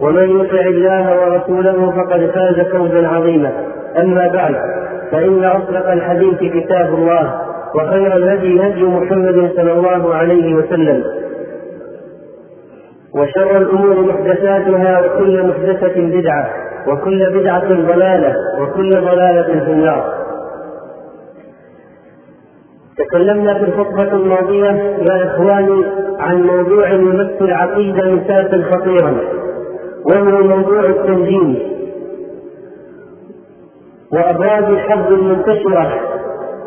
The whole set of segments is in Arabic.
ومن يطع الله ورسوله فقد فاز فوزا عظيما. أما بعد فإن أصدق الحديث كتاب الله وخير الهدي هدي محمد صلى الله عليه وسلم. وشر الأمور محدثاتها وكل محدثة بدعة وكل بدعة ضلالة وكل ضلالة في النار. تكلمنا في الخطبة الماضية يا إخواني عن موضوع يمثل العقيده مثالا خطيرا. وهو موضوع التنجيم وأبراز الحظ المنتشرة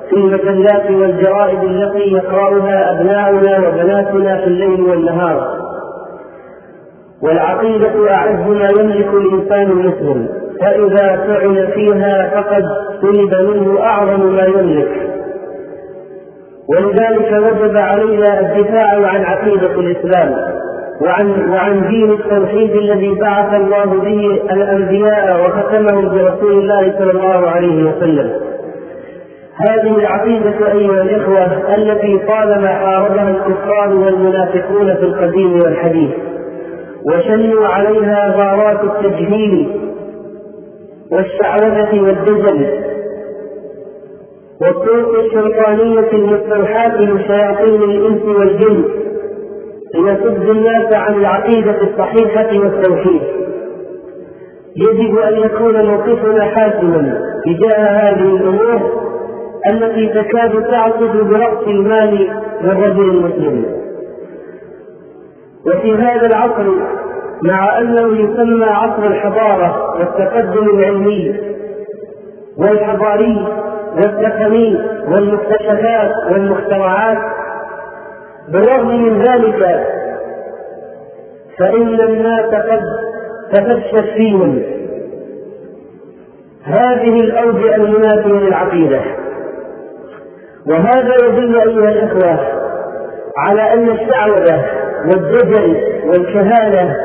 في المجلات والجرائد التي يقرأها أبناؤنا وبناتنا في الليل والنهار. والعقيدة أعز ما يملك الإنسان المسلم فإذا فعل فيها فقد سلب منه أعظم ما يملك. ولذلك وجب علينا الدفاع عن عقيدة الإسلام. وعن وعن دين التوحيد الذي بعث الله به الأنبياء وختمهم برسول الله صلى الله عليه وسلم. هذه العقيدة أيها الإخوة التي طالما حاربها الكفار والمنافقون في القديم والحديث وشنوا عليها غارات التجهيل والشعوذة والدجل والطرق الشيطانية المستوحاة من شياطين الإنس والجن ليصد الناس عن العقيدة الصحيحة والتوحيد. يجب أن يكون موقفنا حاسما تجاه هذه الأمور التي تكاد تعصد برأس المال للرجل المسلم. وفي هذا العصر مع أنه يسمى عصر الحضارة والتقدم العلمي والحضاري والتقني والمكتشفات والمخترعات بالرغم من ذلك فإن الناس قد تفشت فيهم. هذه الأوجه المنافية للعقيدة وهذا يدل أيها الإخوة على أن الشعوذة والدجل والكهانة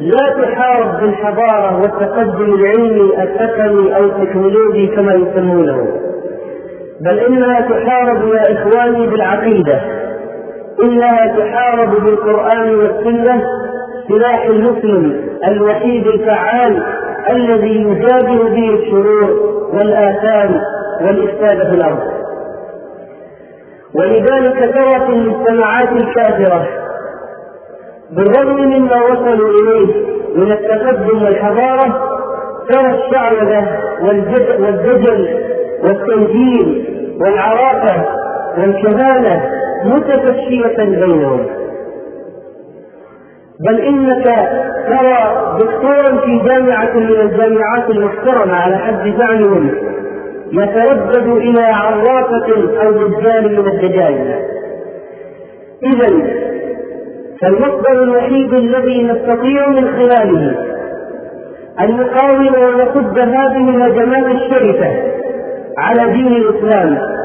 لا تحارب بالحضارة والتقدم العلمي التقني أو التكنولوجي كما يسمونه. بل إنها تحارب يا إخواني بالعقيدة. إنها تحارب بالقرآن والسنة سلاح المسلم الوحيد الفعال الذي يجابه به الشرور والآثام والإفساد في الأرض. ولذلك ترى في المجتمعات الكافرة بالرغم مما وصلوا إليه من التقدم والحضارة ترى الشعوذة والدجل والتنجيل والعرافة والكهانة متفشية بينهم. بل إنك ترى دكتورا في جامعة من الجامعات المحترمة على حد زعمهم يتردد إلى عرافة أو دجال من الدجال إذا فالمصدر الوحيد الذي نستطيع من خلاله أن نقاوم ونصد هذه الهجمات الشرسة على دين الإسلام.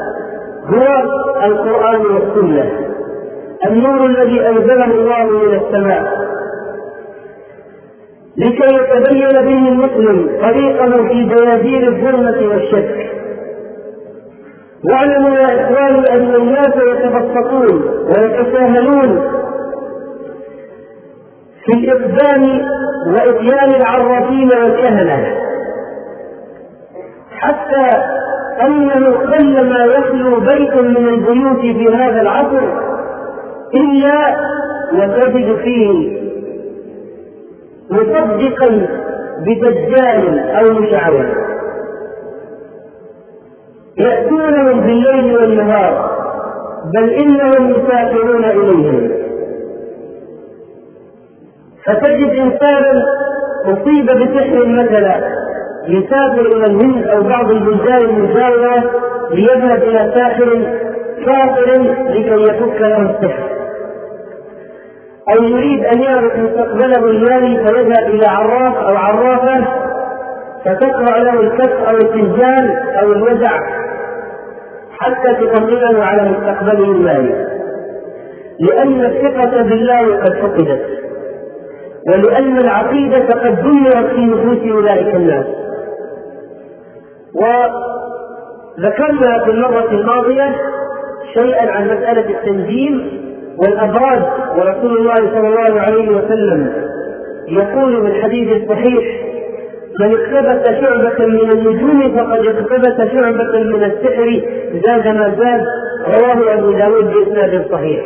هو القرآن والسنة. النور الذي أنزله الله من السماء. لكي يتبين به المسلم طريقه في دياجير الظلمة والشك. واعلموا يا إخواني أن الناس يتبسطون ويتساهلون في الإقدام وإتيان العرافين والكهنة. حتى أنه قلما يخلو بيت من البيوت في هذا العصر إلا وتجد فيه مصدقا بدجال أو مشعوذ يأتونهم بالليل والنهار بل إنهم يسافرون إليهم. فتجد إنسانا أصيب بسحر مثلا. يسافر إلى الهند أو بعض البلدان المجاورة ليذهب إلى ساحر كافر لكي يفك له السحر. أو يريد أن يعرف مستقبله المالي فيذهب إلى عراف أو عرافة فتقرأ له الكف أو الفنجان أو الوجع حتى تطمئنه على مستقبله المالي. لأن الثقة بالله قد فقدت ولأن العقيدة قد دمرت في نفوس أولئك الناس. وذكرنا في المرة الماضية شيئا عن مسألة التنجيم والأبراج ورسول الله صلى الله عليه وسلم. يقول في الحديث الصحيح من اقتبس شعبة من النجوم فقد اقتبس شعبة من السحر زاد ما زاد. رواه أبو داود بإسناد صحيح.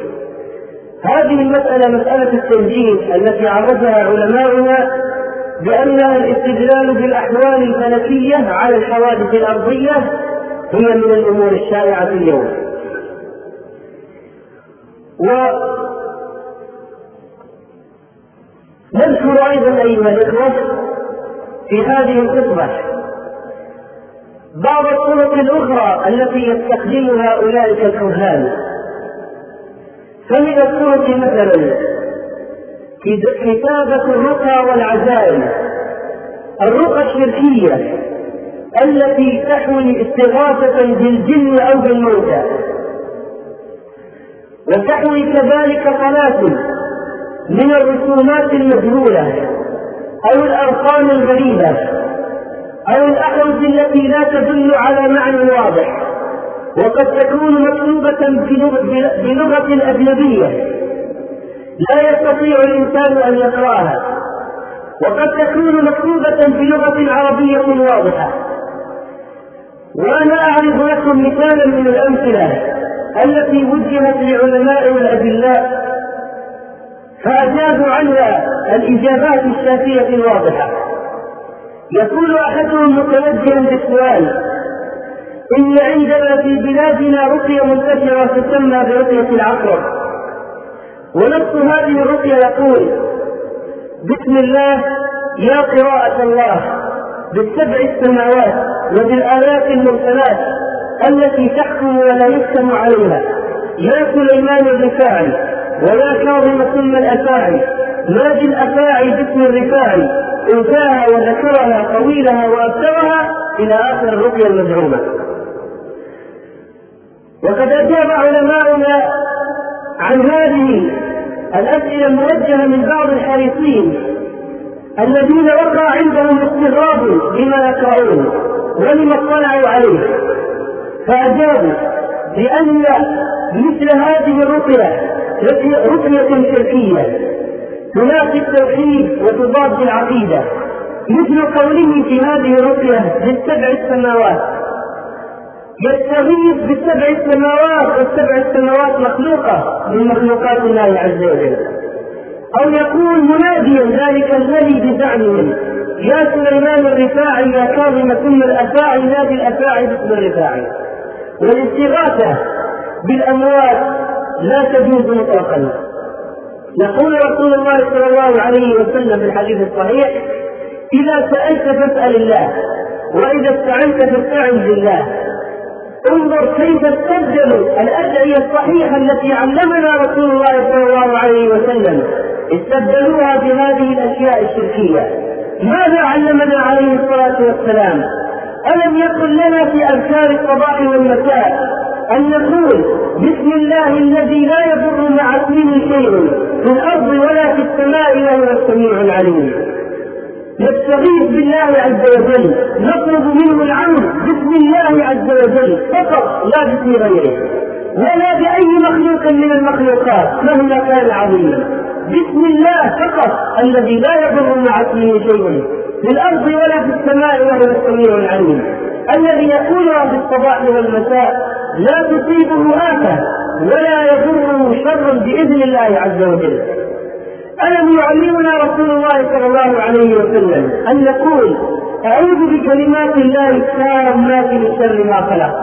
هذه المسألة مسألة التنجيم التي عرفها علماؤنا بأنها الاستدلال بالأحوال الفلكية على الحوادث الأرضية هي من الأمور الشائعة اليوم. ونذكر أيضا أيها الإخوة في هذه الخطبة بعض الطرق الأخرى التي يستخدمها أولئك الكهان. فمن الطرق مثلا كتابة الرقى والعزائم. الرقى الشركية التي تحوي استغاثة بالجن أو بالموتى. وتحوي كذلك صلاة من الرسومات المجهولة أو الأرقام الغريبة أو الأحرز التي لا تدل على معنى واضح. وقد تكون مكتوبة بلغة أجنبية لا يستطيع الإنسان أن يقرأها. وقد تكون مكتوبة بلغة عربية واضحة. وأنا أعرض لكم مثالا من الأمثلة التي وجهت لعلماء الأدلاء فأجابوا عنها الإجابات الشافية الواضحة. يقول أحدهم متوجها بالسؤال إن عندنا في بلادنا رقية منتشرة تسمى برقية العقرب. ونص هذه الرقية يقول بسم الله يا قراءة الله بالسبع السماوات وبالآيات المرسلات التي تحكم ولا يحكم عليها. يا سليمان الرفاعي ويا كاظم ثم الأفاعي ناجي الأفاعي باسم الرفاعي انتهى وذكرها طويلها وأبترها إلى آخر الرقية المزعومة وقد أجاب علماؤنا عن هذه الأسئلة الموجهة من بعض الحريصين الذين وقع عندهم استغراب بما يقرؤون ولما اطلعوا عليه. فأجابوا بأن مثل هذه الرقية رقية شركية تنافي التوحيد وتضاد العقيدة. مثل قوله في هذه الرقية للسبع السماوات. يستغيث بسبع السماوات والسبع السماوات مخلوقة من مخلوقات الله عز وجل. أو يكون مناديا ذلك الذي بزعمهم يا سليمان الرفاعي يا كاظم ثم الأفاعي نادي الأفاعي باسم الرفاعي. والاستغاثة بالأموات لا تجوز مطلقا. يقول رسول الله صلى الله عليه وسلم في الحديث الصحيح إذا سألت فاسأل الله وإذا استعنت فاستعن بالله. انظر كيف استبدلوا الأدعية الصحيحة التي علمنا رسول الله صلى الله عليه وسلم. استبدلوها بهذه الأشياء الشركية. ماذا علمنا عليه الصلاة والسلام؟ ألم يقل لنا في أذكار الصباح والمساء أن نقول بسم الله الذي لا يضر مع اسمه شيء في الأرض ولا في السماء وهو السميع العليم. نستغيث بالله عز وجل نطلب منه العون باسم الله عز وجل فقط لا باسم غيره ولا بأي مخلوق من المخلوقات مهما كان عظيما بسم الله فقط الذي لا يضر مع اسمه شيء في الأرض ولا في السماء وهو السميع العليم. الذي يقولها في الصباح والمساء لا تصيبه آفة ولا يضره شر بإذن الله عز وجل. ألم يعلمنا رسول الله صلى الله عليه وسلم أن نقول أعوذ بكلمات الله التامات من شر ما خلق.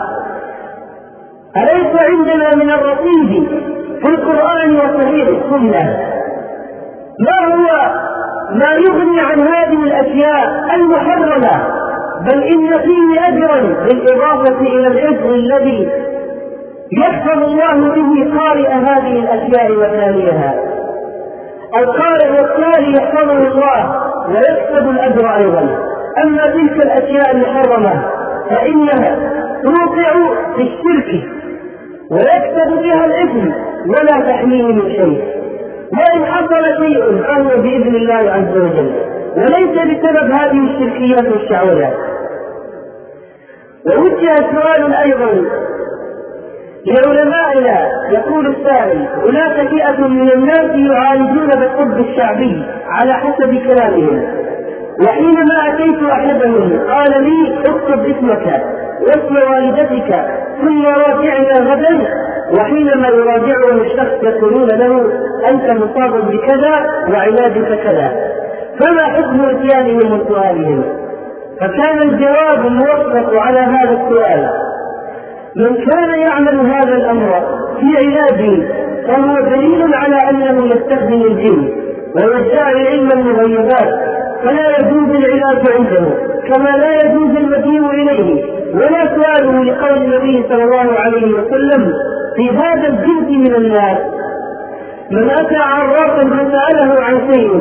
أليس عندنا من الرصيد في القرآن وصحيح السنة ما هو ما يغني عن هذه الأشياء المحرمة؟ بل إن فيه أجرا بالإضافة إلى الحفظ الذي يحفظ الله به قارئ هذه الأشياء وتاليها القارئ والتالي يحفظه الله ويكسب الأجر أيضا. أما تلك الأشياء المحرمة فإنها توقع في الشرك ويكسب بها الإثم ولا تحميه من شيء. وإن حصل شيء فهو بإذن الله عز وجل. وليس بسبب هذه الشركيات والشعوذات. ووجه سؤال أيضا لعلمائنا يقول السائل هناك فئة من الناس يعالجون بالطب الشعبي على حسب كلامهم. وحينما أتيت أحدهم قال لي اكتب اسمك واسم والدتك ثم راجعنا غدا. وحينما يراجعه الشخص يقولون له أنت مصاب بكذا وعلاجك كذا. فما حكم إتيانهم وسؤالهم؟ فكان الجواب الموفق على هذا السؤال. من كان يعمل هذا الأمر في علاجه فهو دليل على أنه يستخدم الجن ويدعي علم المغيبات فلا يجوز العلاج عنده كما لا يجوز المجيء إليه. ولا سؤاله لقول النبي صلى الله عليه وسلم في هذا الجنس من الناس من أتى عرافا فسأله عن شيء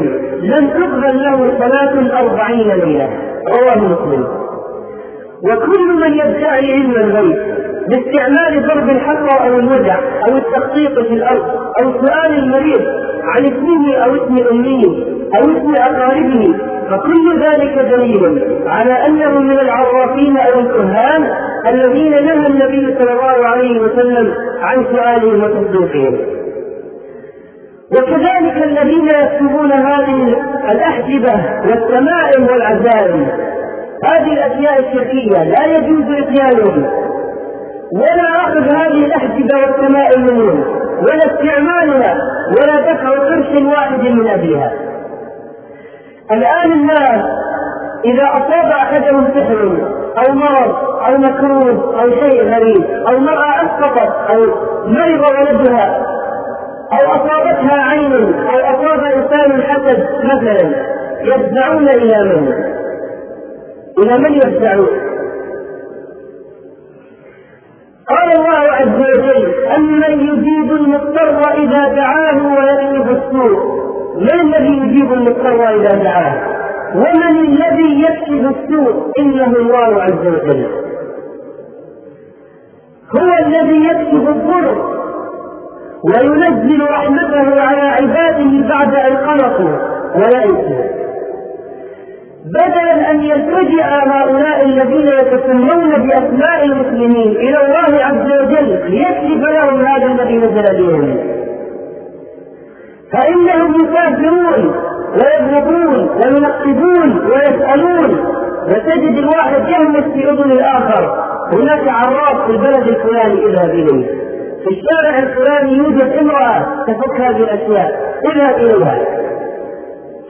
لم تقبل له صلاة أربعين ليلة. رواه مسلم. وكل من يدعي علم الغيب باستعمال ضرب الحصى أو الوجع أو التخطيط في الأرض أو سؤال المريض عن اسمه أو اسم أمه أو اسم أقاربه فكل ذلك دليل على أنه من العرافين أو الكهان الذين نهى النبي صلى الله عليه وسلم عن سؤالهم وتصديقهم. وكذلك الذين يكتبون هذه الأحجبة والتمائم والعزائم. هذه الأشياء الشركية لا يجوز إتيانهم. ولا أخذ هذه الأحجبة والتمائم منهم ولا استعمالها ولا دفع قرش واحد من أجلها الآن الناس إذا أصاب أحدهم سحر أو مرض أو مكروه أو شيء غريب أو مرأة أسقطت أو مرض ولدها أو أصابتها عين أو أصاب إنسان حسد مثلا يفزعون إلى من؟ إلى من يفزعون؟ قال الله عز وجل أمن يجيب المضطر إذا دعاه ويكشف السوء. من الذي يجيب المضطر إذا دعاه؟ ومن الذي يكشف السوء؟ إنه الله عز وجل. هو الذي يكشف الضر وينزل رحمته على عباده بعد أن قنطوا ويئسوا بدلا أن يلتجئ هؤلاء الذين يتسمون بأسماء المسلمين إلى الله عز وجل ليكشف لهم هذا الذي نزل بهم. فإنهم يكافرون ويبغضون وينقبون ويسألون وتجد الواحد يهمس في أذن الآخر. هناك عراف في البلد الفلاني اذهب إليه. في الشارع الفلاني يوجد امرأة تفك هذه الأشياء إذهب إليها.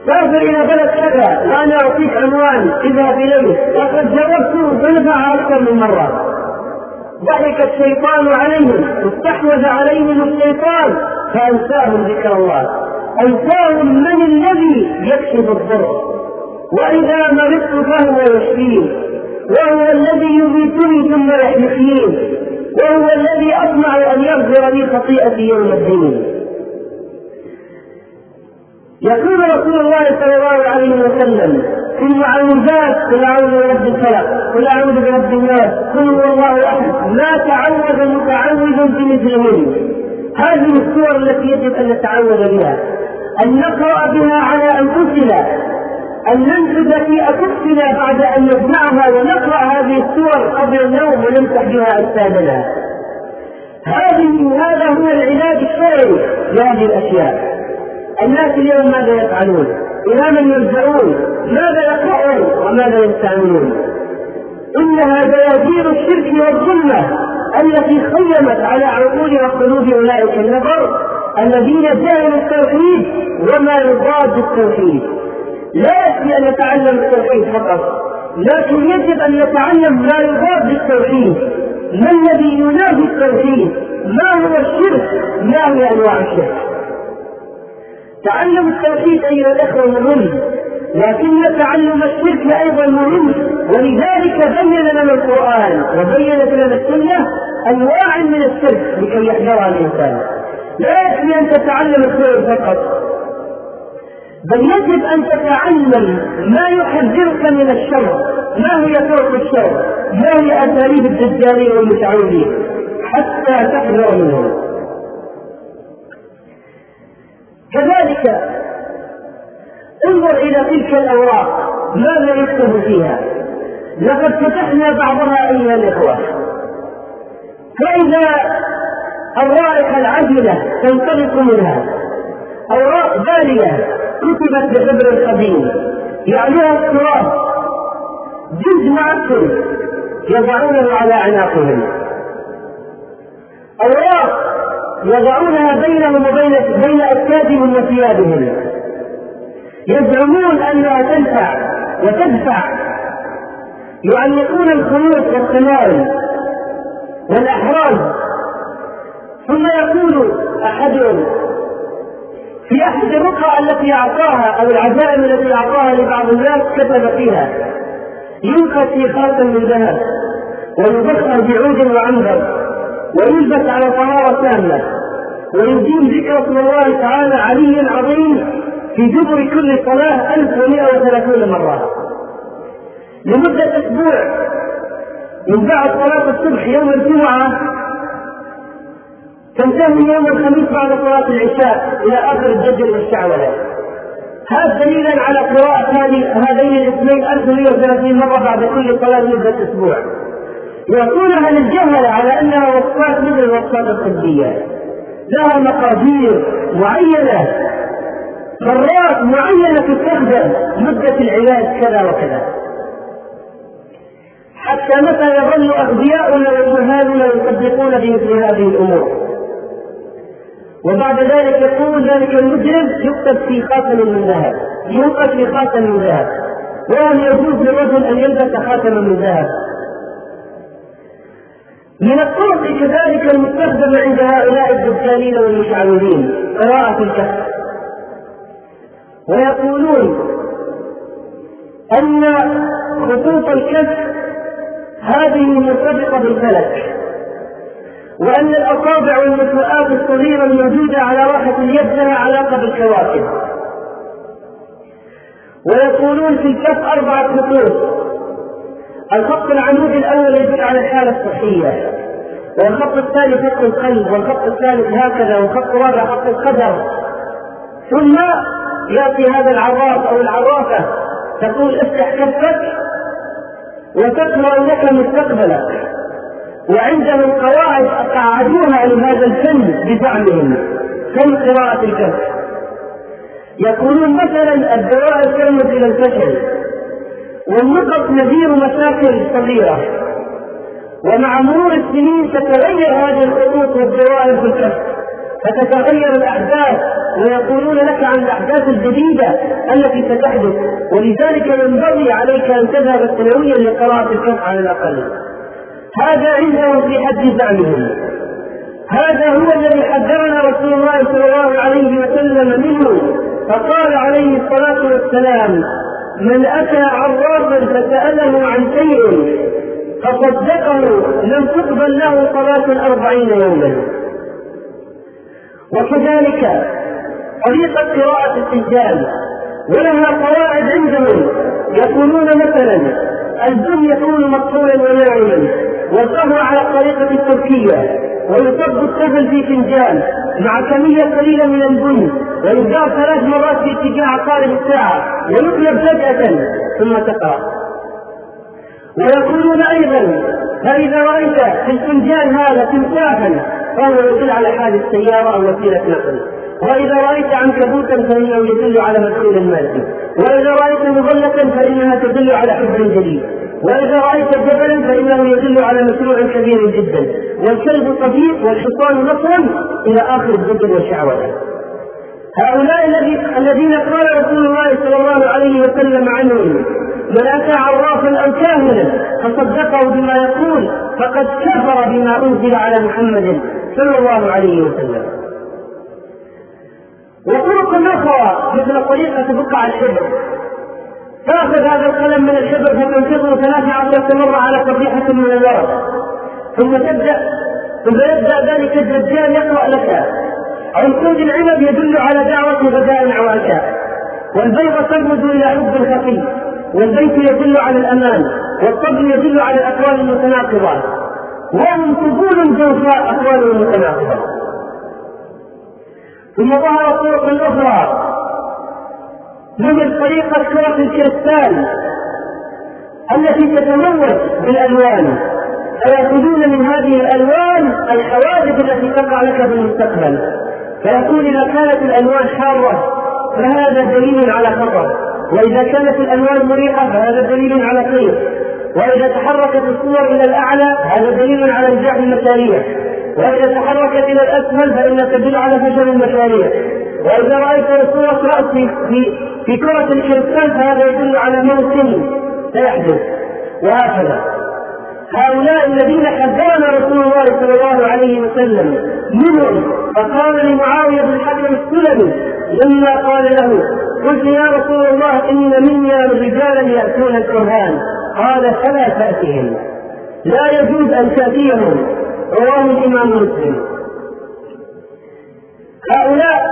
سافر إلى بلد كذا وأنا أعطيك عنوان اذهب إليه لقد جربت فنفع أكثر من مرة. ضحك الشيطان عليهم استحوذ عليهم الشيطان فأنساهم ذكر الله. أنساهم من الذي يكشف الضر. وإذا مرضت فهو يشفين وهو الذي يميتني ثم يحيين وهو الذي أطمع أن يغفر لي خطيئتي يوم الدين. يقول رسول الله صلى الله عليه وسلم في المعوذات قل أعوذ برب الفلق قل أعوذ برب الناس قل هو الله أحد ما تعوذ متعوذ بمثلهن هذه الصور التي يجب أن نتعوذ بها أن نقرأ بها على أنفسنا أن ننفذ في أكفنا بعد أن نسمعها ونقرأ هذه السور قبل النوم ونمسح بها أجسادنا. هذه هذا هو العلاج الشرعي لهذه الأشياء. الناس اليوم ماذا يفعلون؟ إلى من يلجؤون؟ ماذا يقرؤون وماذا يستعملون؟ إنها دياجير الشرك والظلمة التي خيمت على عقول وقلوب أولئك النفر الذين جهلوا التوحيد وما يضاد التوحيد لا يكفي أن نتعلم التوحيد فقط لكن يجب أن نتعلم ما يضاد التوحيد ما الذي ينافي التوحيد ما هو الشرك ما هي أنواع الشرك تعلم التوحيد أيها الأخوة مهم لكن تعلم الشرك أيضا مهم ولذلك بين لنا القرآن وبينت لنا السنة أنواع من الشرك لكي يحذرها الإنسان. لا يكفي أن تتعلم الخير فقط بل يجب أن تتعلم ما يحذرك من الشر ما هي طرق الشر ما هي أساليب الدجالين والمتعودين حتى تحذر منهم. كذلك انظر إلى تلك الأوراق ماذا يكتب فيها؟ لقد فتحنا بعضها أيها الإخوة. فإذا الرائحه العجلة تنطلق منها أوراق بالية كتبت بحبر قديم يعلوها التراب جلد معفن يضعونه على أعناقهم. أوراق يضعونها بينهم وبين بين اكتافهم وثيابهم. يزعمون أنها تنفع وتدفع. يعلقون الخيوط والتمائم والاحراز ثم يقول أحدهم في أحد الرقى التي أعطاها أو العزائم التي أعطاها لبعض الناس كتب فيها ينقى في خاتم من ذهب ويبخر بعود وعنبر. ويلبس على طهارة تامة ويدين ذكر اسم الله تعالى علي عظيم في دبر كل صلاة 1130 مرة. لمدة أسبوع من بعد صلاة الصبح يوم الجمعة. تنتهي يوم الخميس بعد صلاة العشاء إلى آخر الدجل والشعوذة هذا دليلا على قراءة هذين الاسمين 1130 مرة بعد كل صلاة مدة أسبوع. يعطونها للجهل على أنها وصفات مثل الوصفات الطبية. لها مقادير معينة. مرات معينة تستخدم مدة العلاج كذا وكذا. حتى متى يظل أغبياؤنا وجهالنا يصدقون بمثل هذه الأمور. وبعد ذلك يقول ذلك المجرم يكتب في خاتم من ذهب. يوقف في خاتم من ذهب. وهل يجوز للرجل أن يلبس خاتما من ذهب. من الطرق كذلك المستخدمة عند هؤلاء الدجالين والمشعوذين قراءة الكهف. ويقولون أن خطوط الكهف هذه مرتبطة بالفلك وأن الأصابع والمسوآت الصغيرة الموجودة على راحة اليد لها علاقة بالكواكب. ويقولون في الكف أربعة خطوط الخط العمودي الأول يدل على الحالة الصحية. والخط الثاني خط القلب والخط الثالث هكذا والخط الرابع خط القدر ثم يأتي هذا العراف أو العرافة تقول افتح كفك وتقرأ لك مستقبلك وعندهم قواعد قعدوها لهذا الفن بزعمهم فن قراءة الكهف. يقولون مثلا الدواء ترمز إلى الفشل والنقط نذير مشاكل صغيرة. ومع مرور السنين تتغير هذه الخطوط والدوائر في الكهف فتتغير الأحداث ويقولون لك عن الأحداث الجديدة التي ستحدث. ولذلك ينبغي عليك أن تذهب سنويا لقراءة الكهف على الأقل. هذا عندهم في حد زعمهم. هذا هو الذي حذرنا رسول الله صلى الله عليه وسلم منه. فقال عليه الصلاة والسلام من أتى عرافا فسأله عن شيء فصدقه لم تقبل له صلاة أربعين يوما. وكذلك طريقة قراءة السجال ولها قواعد عندهم. يقولون مثلا الدم يكون مقفولا وناعما والقهوة على الطريقة التركية. ويصب الطفل في فنجان مع كمية قليلة من البن. ويدار ثلاث مرات في اتجاه عقارب الساعة ويقلب فجأة ثم تقرأ. ويقولون أيضا فإذا رأيت في الفنجان هذا تمساحا فهو يدل على حال السيارة أو وسيلة نقل. وإذا رأيت عنكبوتا فإنه يدل على مدخول المادي وإذا رأيت مظلة فإنها تدل على حب جديد. وإذا رأيت جبلا فإنه يدل على مشروع كبير جدا. والكلب صديق والحصان نصر إلى آخر الجبل والشعوذة هؤلاء الذين قال رسول الله صلى الله عليه وسلم عنهم من أتى عرافا أو كاهنا فصدقه بما يقول فقد كفر بما أنزل على محمد صلى الله عليه وسلم. وطرق أخرى مثل طريقة بقع الحبر. تأخذ هذا القلم من الحبر فتنفضه ثلاث عشرة مرة على قبيحة من الورق ثم تبدأ ثم يبدأ ذلك الدجال يقرأ لك. عنقود العنب يدل على دعوة غداء أو عشاء والبيضة ترمز إلى حب الخفي والبيت يدل على الأمان والطبل يدل على الأقوال المتناقضة وهم قبول جوفاء أقوال متناقضة ثم ظهرت طرق أخرى. مثل طريقة كرة الكريستال التي تتموج بالألوان. فيأخذون من هذه الألوان الحوادث التي تقع لك في المستقبل؟ فيقول إذا كانت الألوان حارة فهذا دليل على خطر. وإذا كانت الألوان مريحة فهذا دليل على خير. وإذا تحركت الصور إلى الأعلى هذا دليل على نجاح المشاريع. وإذا تحركت إلى الأسفل فإنها تدل على فشل المشاريع. وإذا رأيت صورة رأس في في كرة الكريستال فهذا يدل على موت سيحدث. وهكذا. هؤلاء الذين حذرنا رسول الله صلى الله عليه وسلم منهم فقال لمعاوية بن الحكم السلمي لما قال له قلت يا رسول الله إن مني رجالا يأتون الكهان قال فلا تأتهم لا يجوز أن تأتيهم. رواه الإمام مسلم. هؤلاء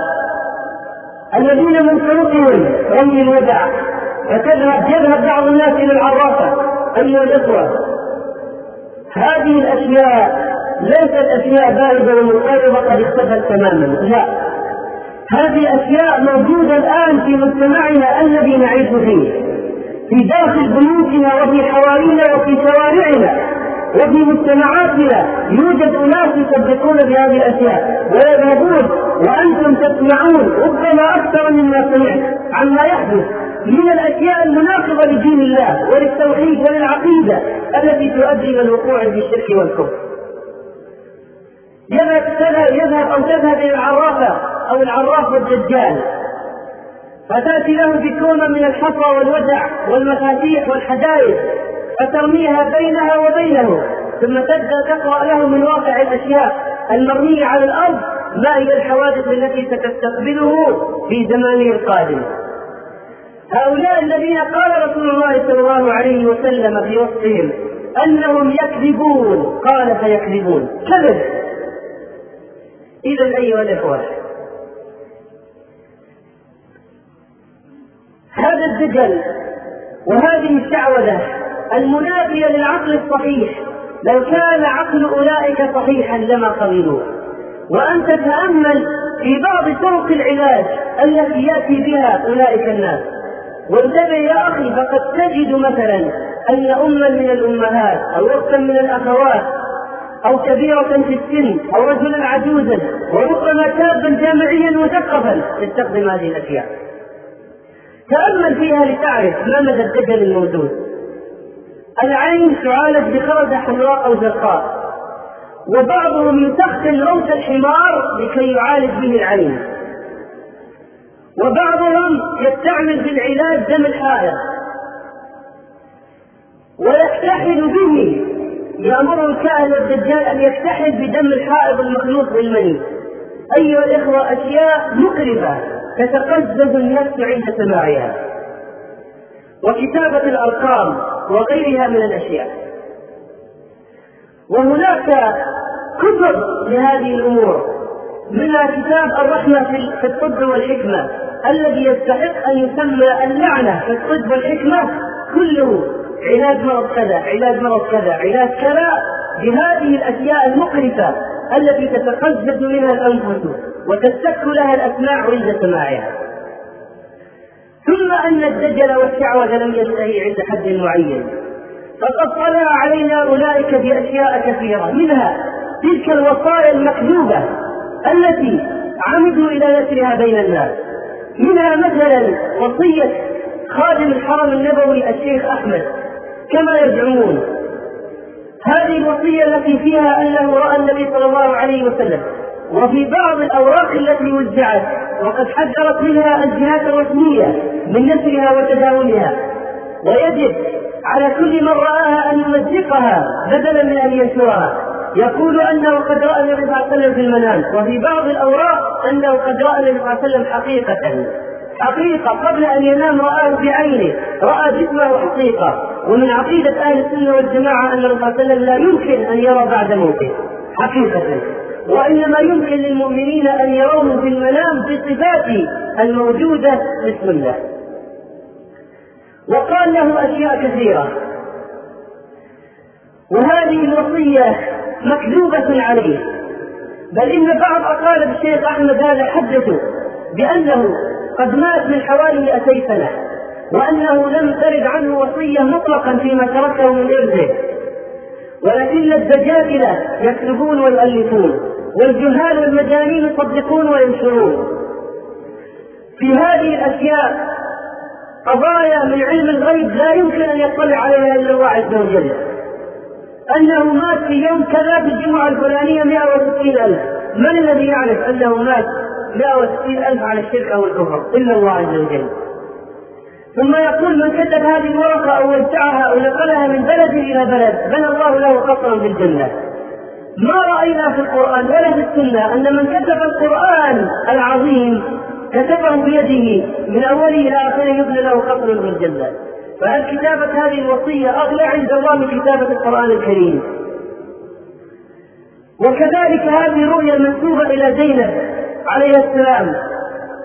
الذين من طرقهم رمي الودع فتذهب يذهب بعض الناس إلى العرافة. أيها الإخوة هذه الأشياء ليست أشياء باردة ومضطربة قد اختفت تماما. لا. هذه أشياء موجودة الآن في مجتمعنا الذي نعيش فيه في داخل بيوتنا وفي حوارينا وفي شوارعنا وفي مجتمعاتنا يوجد أناس يصدقون بهذه الأشياء ويذهبون وأنتم تسمعون ربما أكثر مما سمعت عما يحدث من الأشياء المناقضة لدين الله وللتوحيد وللعقيدة التي تؤدي إلى الوقوع في الشرك والكفر. يذهب يذهب أو تذهب إلى العرافه أو العراف والدجال. فتأتي له بكومه من الحصى والودع والمفاتيح والحدائق فترميها بينها وبينه. ثم تبدأ تقرأ له من واقع الأشياء المرمية على الأرض ما هي الحوادث التي ستستقبله في زمانه القادم. هؤلاء الذين قال رسول الله صلى الله عليه وسلم في وصفهم أنهم يكذبون. قال فيكذبون. كذب. اذا أيها الإخوة هذا الدجل وهذه الشعوذة المنافية للعقل الصحيح لو كان عقل أولئك صحيحا لما قبلوه وأن تتأمل في بعض طرق العلاج التي يأتي بها أولئك الناس. وانتبه يا أخي فقد تجد مثلا أن أما من الأمهات أو أختا من الأخوات أو كبيرة في السن أو رجلا عجوزا وربما شابا جامعيا مثقفا يستخدم هذه الأشياء. تأمل فيها لتعرف ما مدى الدجل الموجود. العين تعالج بخردة حمراء أو زرقاء وبعضهم يسخن روث الحمار لكي يعالج به العين. وبعضهم يستعمل في العلاج دم الحائط. ويكتحل به يأمر الكاهن الدجال أن يكتحل بدم الحائض المخلوط بالمني. أيها الإخوة أشياء مقرفة. تتقزز النفس عند سماعها وكتابة الأرقام وغيرها من الأشياء. وهناك كتب لهذه الأمور منها كتاب الرحمة في الطب والحكمة الذي يستحق أن يسمى اللعنة في الطب والحكمة كله علاج مرض كذا علاج مرض كذا علاج كذا بهذه الأشياء المقرفة. التي تتقزز منها الأنفس وتستك لها الأسماع عند سماعها. ثم أن الدجل والشعوذة لم ينتهي عند حد معين. فقد طلع علينا أولئك بأشياء كثيرة منها تلك الوصايا المكذوبة التي عمدوا إلى نشرها بين الناس. منها مثلا وصية خادم الحرم النبوي الشيخ أحمد كما يزعمون هذه الوصية التي فيها أنه رأى النبي صلى الله عليه وسلم وفي بعض الأوراق التي وزعت وقد حذرت منها الجهات الرسمية من نشرها وتداولها. ويجب على كل من رآها أن يمزقها بدلا من أن ينشرها. يقول أنه قد رأى النبي صلى الله عليه وسلم في المنام وفي بعض الأوراق أنه قد رأى النبي صلى الله عليه وسلم حقيقة. حقيقة قبل أن ينام رآه بعينه رأى جسمه حقيقة. ومن عقيدة أهل السنة والجماعة أن الرسول صلى الله عليه وسلم لا يمكن أن يرى بعد موته حقيقة. وإنما يمكن للمؤمنين أن يروه في المنام بصفات الموجودة بسم الله. وقال له أشياء كثيرة. وهذه الوصية مكذوبة عليه. بل إن بعض أقارب الشيخ أحمد هذا حدثوا بأنه قد مات من حوالي 200 سنة. وأنه لم ترد عنه وصية مطلقا فيما تركه من إرثه. ولكن الدجاجلة يكتبون ويؤلفون والجهال والمجانين يصدقون وينشرون. في هذه الأشياء قضايا من علم الغيب لا يمكن أن يطلع عليها إلا الله عز وجل. أنه مات في يوم كذا في الجمعة الفلانية 160 ألف. من الذي يعرف أنه مات 160 ألف على الشرك أو الكفر؟ إلا الله عز وجل. ثم يقول من كتب هذه الورقة أو وزعها أو نقلها من بلد إلى بلد بنى الله له قصرا في الجنة. ما رأينا في القرآن ولا في السنة أن من كتب القرآن العظيم كتبه بيده من أوله إلى آخره يبنى له قصر في الجنة. فهل كتابة هذه الوصية أغلى عند الله من كتابة القرآن الكريم؟ وكذلك هذه الرؤيا المنسوبة إلى زينب عليها السلام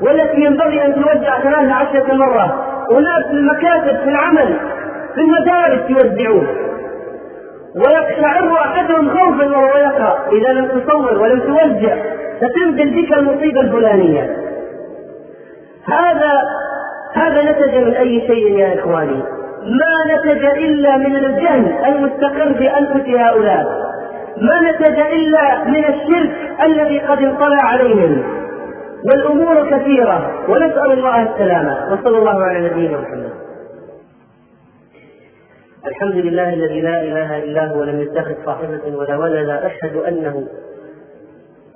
والتي ينبغي أن توزع ثلاث عشرة مرة. وناس في المكاتب في العمل في المدارس يوزعون ويقشعر أحدهم خوفا وهو يقرأ إذا لم تصور ولم توزع ستنزل بك المصيبة الفلانية. هذا هذا نتج من أي شيء يا إخواني؟ ما نتج إلا من الجهل المستقر في انفس هؤلاء. ما نتج إلا من الشرك الذي قد انطلع عليهم. والأمور كثيرة. ونسأل الله السلامة. وصلى الله على نبينا محمد. الحمد لله الذي لا إله إلا هو لم يتخذ صاحبة ولا ولدا. أشهد أنه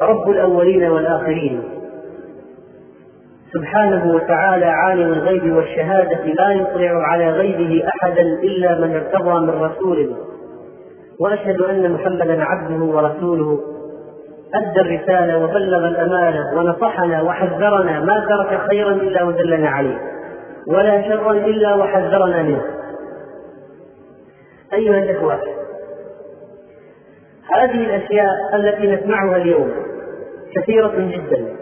رب الأولين والآخرين. سبحانه وتعالى عالم الغيب والشهادة لا يطلع على غيبه أحدا إلا من ارتضى من رسول. وأشهد أن محمدا عبده ورسوله. أدى الرسالة وبلغ الأمانة ونصحنا وحذرنا ما ترك خيرا إلا ودلنا عليه. ولا شرا إلا وحذرنا منه. أيها الإخوة هذه الأشياء التي نسمعها اليوم كثيرة جدا.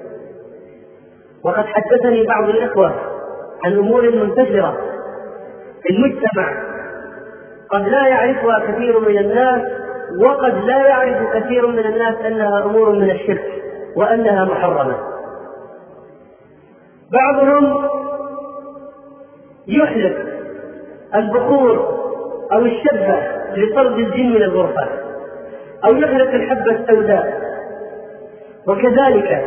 وقد حدثني بعض الإخوة عن أمور منتشرة في المجتمع قد لا يعرفها كثير من الناس وقد لا يعرف كثير من الناس أنها أمور من الشرك وأنها محرمة. بعضهم يحلف البخور أو الشبة لطرد الجن من الغرفة أو يحرق الحبة السوداء. وكذلك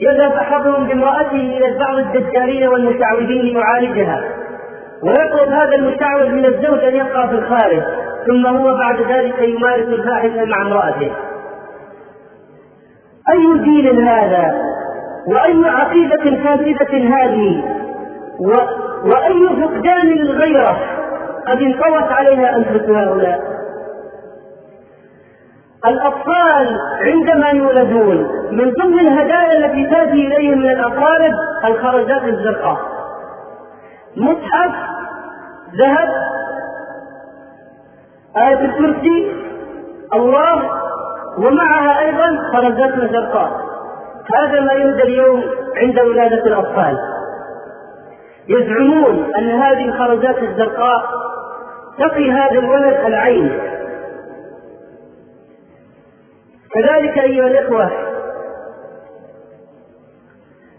يذهب أحدهم بامرأته إلى بعض الدجالين والمشعوذين ليعالجها ويطلب هذا المشعوذ من الزوج أن يقع في الخارج. ثم هو بعد ذلك يمارس الفاحشة مع امرأته. أي دين هذا؟ وأي عقيدة فاسدة هذه؟ و... وأي فقدان للغيرة قد انطوت عليها أنفس هؤلاء الأطفال عندما يولدون من ضمن الهدايا التي تأتي إليهم من الأقارب الخرجات الزرقاء. مصحف ذهب آية الكرسي الله ومعها أيضا خرجات زرقاء. هذا ما يهدى اليوم عند ولادة الأطفال. يزعمون أن هذه الخرجات الزرقاء تقي هذا الولد العين. كذلك أيها الإخوة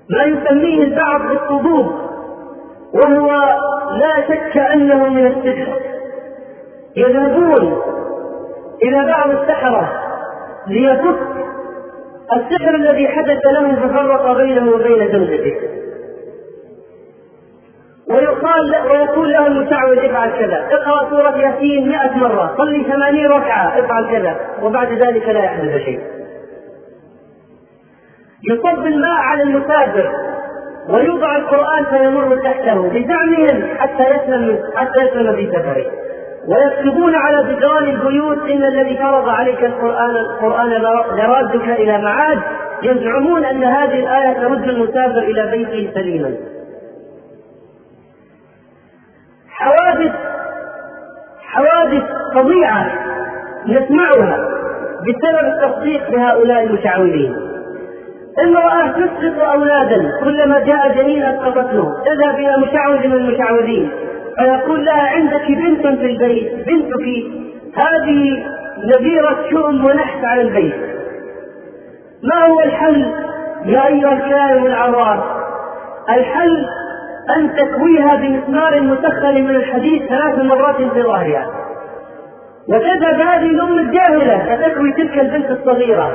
ما يسميه البعض بالصدود وهو لا شك أنه من السحر يذهبون إلى بعض السحرة ليفك السحر الذي حدث له ففرق بينه وبين زوجته. ويقال ويقول له المشعوذ افعل كذا. اقرأ سورة ياسين مئة مرة. صلي ثمانين ركعة. افعل كذا. وبعد ذلك لا يحدث شيء. يصب الماء على المسافر ويوضع القرآن فيمر تحته بزعمهم حتى يسلم حتى يسلم في سفره. ويكتبون على جدران البيوت إن الذي فرض عليك القرآن القرآن لرادك إلى معاد يزعمون أن هذه الآية ترد المسافر إلى بيته سليما. حوادث حوادث فظيعة نسمعها بسبب التصديق بهؤلاء المشعوذين. امرأة تسقط أولادا كلما جاء جنين أسقطته تذهب إلى مشعوذ من المشعوذين فيقول لها عندك بنت في البيت بنتك هذه نذيرة شؤم ونحس على البيت. ما هو الحل يا أيها الكائن العراس الحل أن تكويها بمسمار مسخن من الحديد ثلاث مرات في ظهرها وتذهب هذه الأم الجاهلة فتكوي تلك البنت الصغيرة.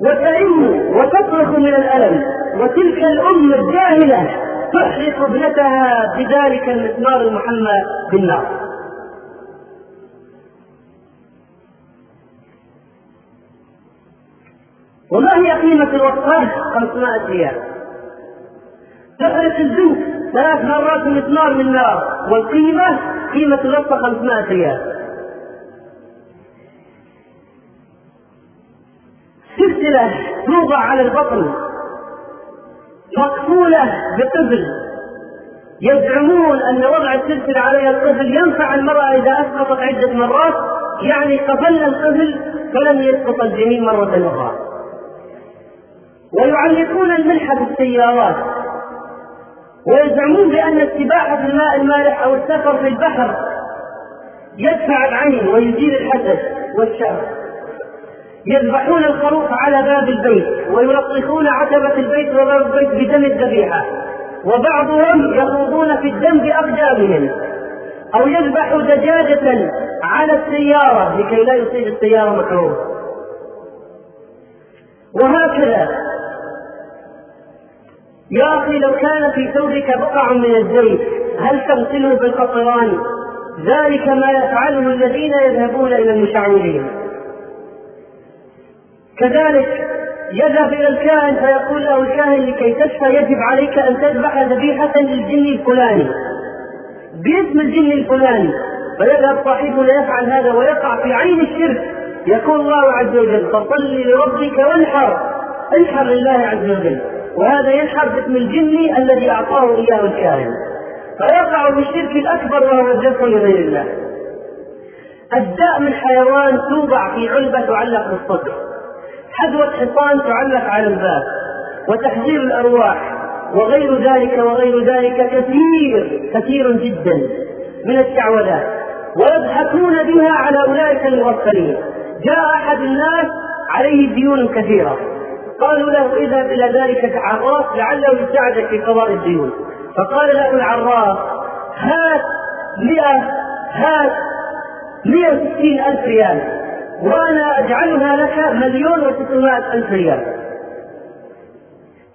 وتئم وتصرخ من الألم وتلك الأم الجاهلة تحرق ابنتها بذلك المسمار المحمى بالنار وما هي قيمة الوصفات؟ 500 ريال تحرق البنت ثلاث مرات مسمار من نار والقيمة قيمة الوصفة 500 ريال سلسلة توضع على البطن مقفولة بقفل يزعمون أن وضع السلسلة عليها القفل ينفع المرأة إذا أسقطت عدة مرات يعني قفلنا القفل فلم يسقط الجنين مرة أخرى. ويعلقون الملح بالسيارات. ويزعمون بأن السباحة في الماء المالح أو السفر في البحر يدفع العين ويزيل الحسد والشر يذبحون الخروف على باب البيت. ويلطخون عتبة البيت وباب البيت بدم الذبيحة. وبعضهم يخوضون في الدم بأقدامهم. أو يذبح دجاجة على السيارة لكي لا يصيب السيارة مكروه. وهكذا. يا أخي لو كان في ثوبك بقع من الزيت هل تغسله بالقطران ذلك ما يفعله الذين يذهبون إلى المشعوذين كذلك يذهب إلى الكاهن فيقول له الكاهن لكي تشفى يجب عليك أن تذبح ذبيحة للجن الفلاني. باسم الجن الفلاني. فيذهب صاحبنا يفعل هذا ويقع في عين الشرك. يقول الله عز وجل فصل لربك وانحر. انحر لله عز وجل. وهذا ينحر باسم الجن الذي أعطاه إياه الكاهن فيقع في الشرك الأكبر وهو الذبح لغير الله. الداء من حيوان توضع في علبة تعلق بالصدر. حذوة حصان تعلق على الباب وتحذير الأرواح وغير ذلك وغير ذلك كثير كثير جدا من الشعوذات ويضحكون بها على أولئك المغفلين. جاء أحد الناس عليه ديون كثيرة. قالوا له إذهب إلى ذلك العراف لعله يساعدك في قضاء الديون. فقال له العراف هات مئة هات مئة وستين ألف ريال. وأنا أجعلها لك مليون وستمائة ألف ريال.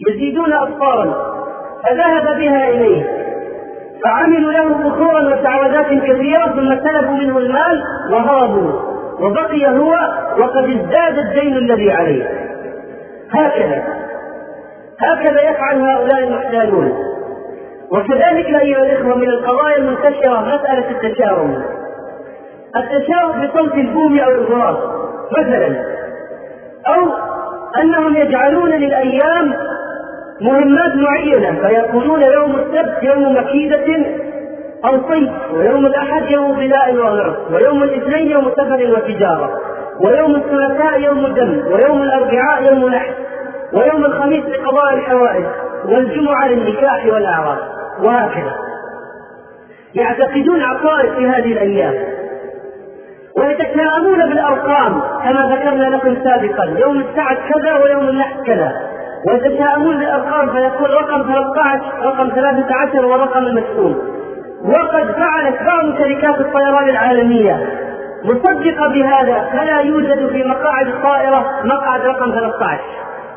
يزيدون أبصارا فذهب بها إليه. فعملوا له بخورا وشعوذات كثيرة ثم سلبوا منه المال وهربوا. وبقي هو وقد ازداد الدين الذي عليه. هكذا هكذا يفعل هؤلاء المحتالون وكذلك أيها الإخوة من القضايا المنتشرة مسألة التشاؤم. التشاؤم بصوت البوم أو الغراب مثلا. أو أنهم يجعلون للأيام مهمات معينة فيقولون يوم السبت يوم مكيدة أو صيد ويوم الأحد يوم بلاء وغرب ويوم الاثنين يوم سفر وتجارة ويوم الثلاثاء يوم دم ويوم الأربعاء يوم نحس ويوم الخميس لقضاء الحوائج والجمعة للنكاح والاعراس وهكذا. يعتقدون عقائد في هذه الأيام. ويتشاءمون بالأرقام كما ذكرنا لكم سابقا. يوم السعد كذا ويوم النحس كذا. ويتشاءمون بالأرقام فيقول رقم 13 رقم 13 ورقم المسؤول وقد فعلت بعض شركات الطيران العالمية. مصدقه بهذا فلا يوجد في مقاعد الطائرة مقعد رقم 13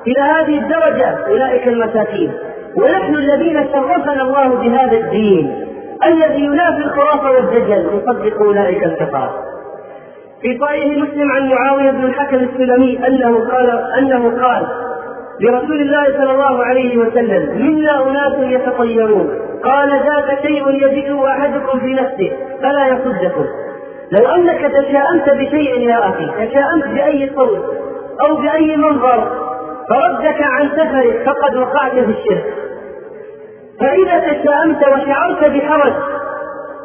إلى هذه الدرجة أولئك المساكين. ونحن الذين شرفنا الله بهذا الدين. الذي ينافي الخرافة والدجل. نصدق أولئك الكفار. في صحيح مسلم عن معاوية بن الحكم السلمي أنه قال أنه قال لرسول الله صلى الله عليه وسلم منا أناس يتطيرون. قال ذاك شيء يجده أحدكم في نفسه فلا يصدكم. لو أنك تشاءمت بشيء يا أخي تشاءمت بأي صوت أو بأي منظر فردك عن سفرك فقد وقعت في الشرك. فإذا تشاءمت وشعرت بحرج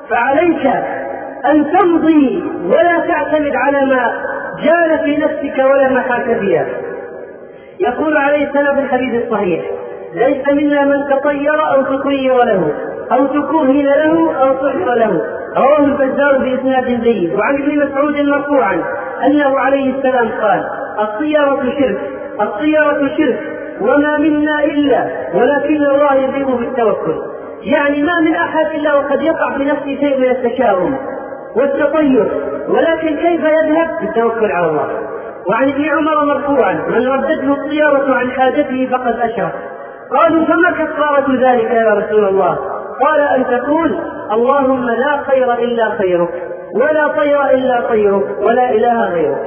فعليك أن تمضي ولا تعتمد على ما جال في نفسك ولا ما فيها. يقول عليه السلام في الحديث الصحيح ليس منا من تطير أو تطير له أو تكهن له أو تحصى له. رواه البزار بإسناد جيد. وعن ابن مسعود مرفوعا أنه عليه السلام قال الطيرة شرك الطيرة شرك وما منا إلا ولكن الله يذيب بالتوكل. يعني ما من أحد إلا وقد يقع في نفسه شيء من التشاؤم. والتطير. ولكن كيف يذهب؟ بالتوكل على الله. وعن ابن عمر مرفوعا من ردته الطيرة عن حاجته فقد أشرك قالوا فما كفارة ذلك يا رسول الله؟ قال أن تقول اللهم لا خير إلا خيرك ولا طير إلا طيرك ولا إله غيرك.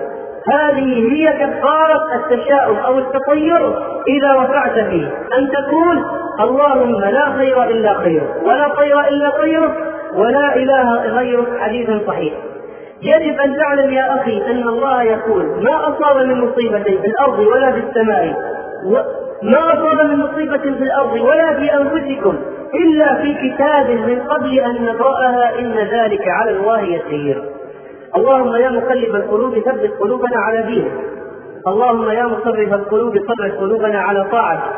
هذه هي كفارة التشاؤم أو التطير إذا وقعت فيه. أن تقول اللهم لا خير إلا خيرك ولا طير إلا طيرك ولا إله غيرك حديث صحيح. يجب أن تعلم يا أخي أن الله يقول ما أصاب من مصيبة في الأرض ولا في السماء. ما أصاب من مصيبة في الأرض ولا في أنفسكم إلا في كتاب من قبل أن نقرأها إن ذلك على الله يسير. اللهم يا مقلب القلوب ثبت قلوبنا على دينك. اللهم يا مصرف القلوب صرف قلوبنا على طاعتك.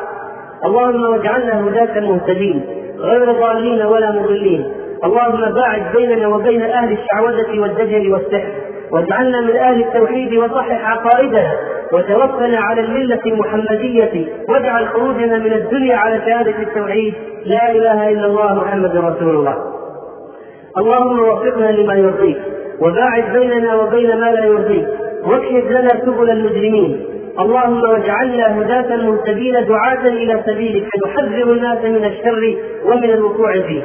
اللهم واجعلنا هداة مهتدين غير ضالين ولا مضلين. اللهم باعد بيننا وبين أهل الشعوذة والدجل والسحر واجعلنا من أهل التوحيد وصحح عقائدنا وتوفنا على الملة المحمدية واجعل خروجنا من الدنيا على شهادة التوحيد. لا إله إلا الله محمد رسول الله. اللهم وفقنا لما يرضيك وباعد بيننا وبين ما لا يرضيك واكشف لنا سبل المجرمين. اللهم واجعلنا هداة مهتدين دعاة إلى سبيلك نحذر الناس من الشر ومن الوقوع فيه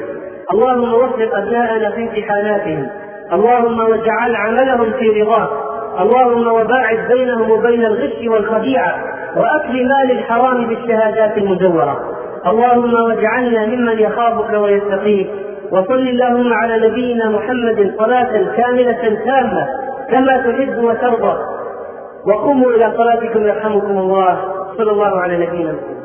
اللهم وفق أبناءنا في امتحاناتهم. اللهم واجعل عملهم في رضاك. اللهم وباعد بينهم وبين الغش والخديعة. وأكل مال الحرام بالشهادات المزورة. اللهم واجعلنا ممن يخافك ويتقيك. وصل اللهم على نبينا محمد صلاة كاملة تامة كما تحب وترضى. وقوموا إلى صلاتكم يرحمكم الله. صلى الله على نبينا محمد.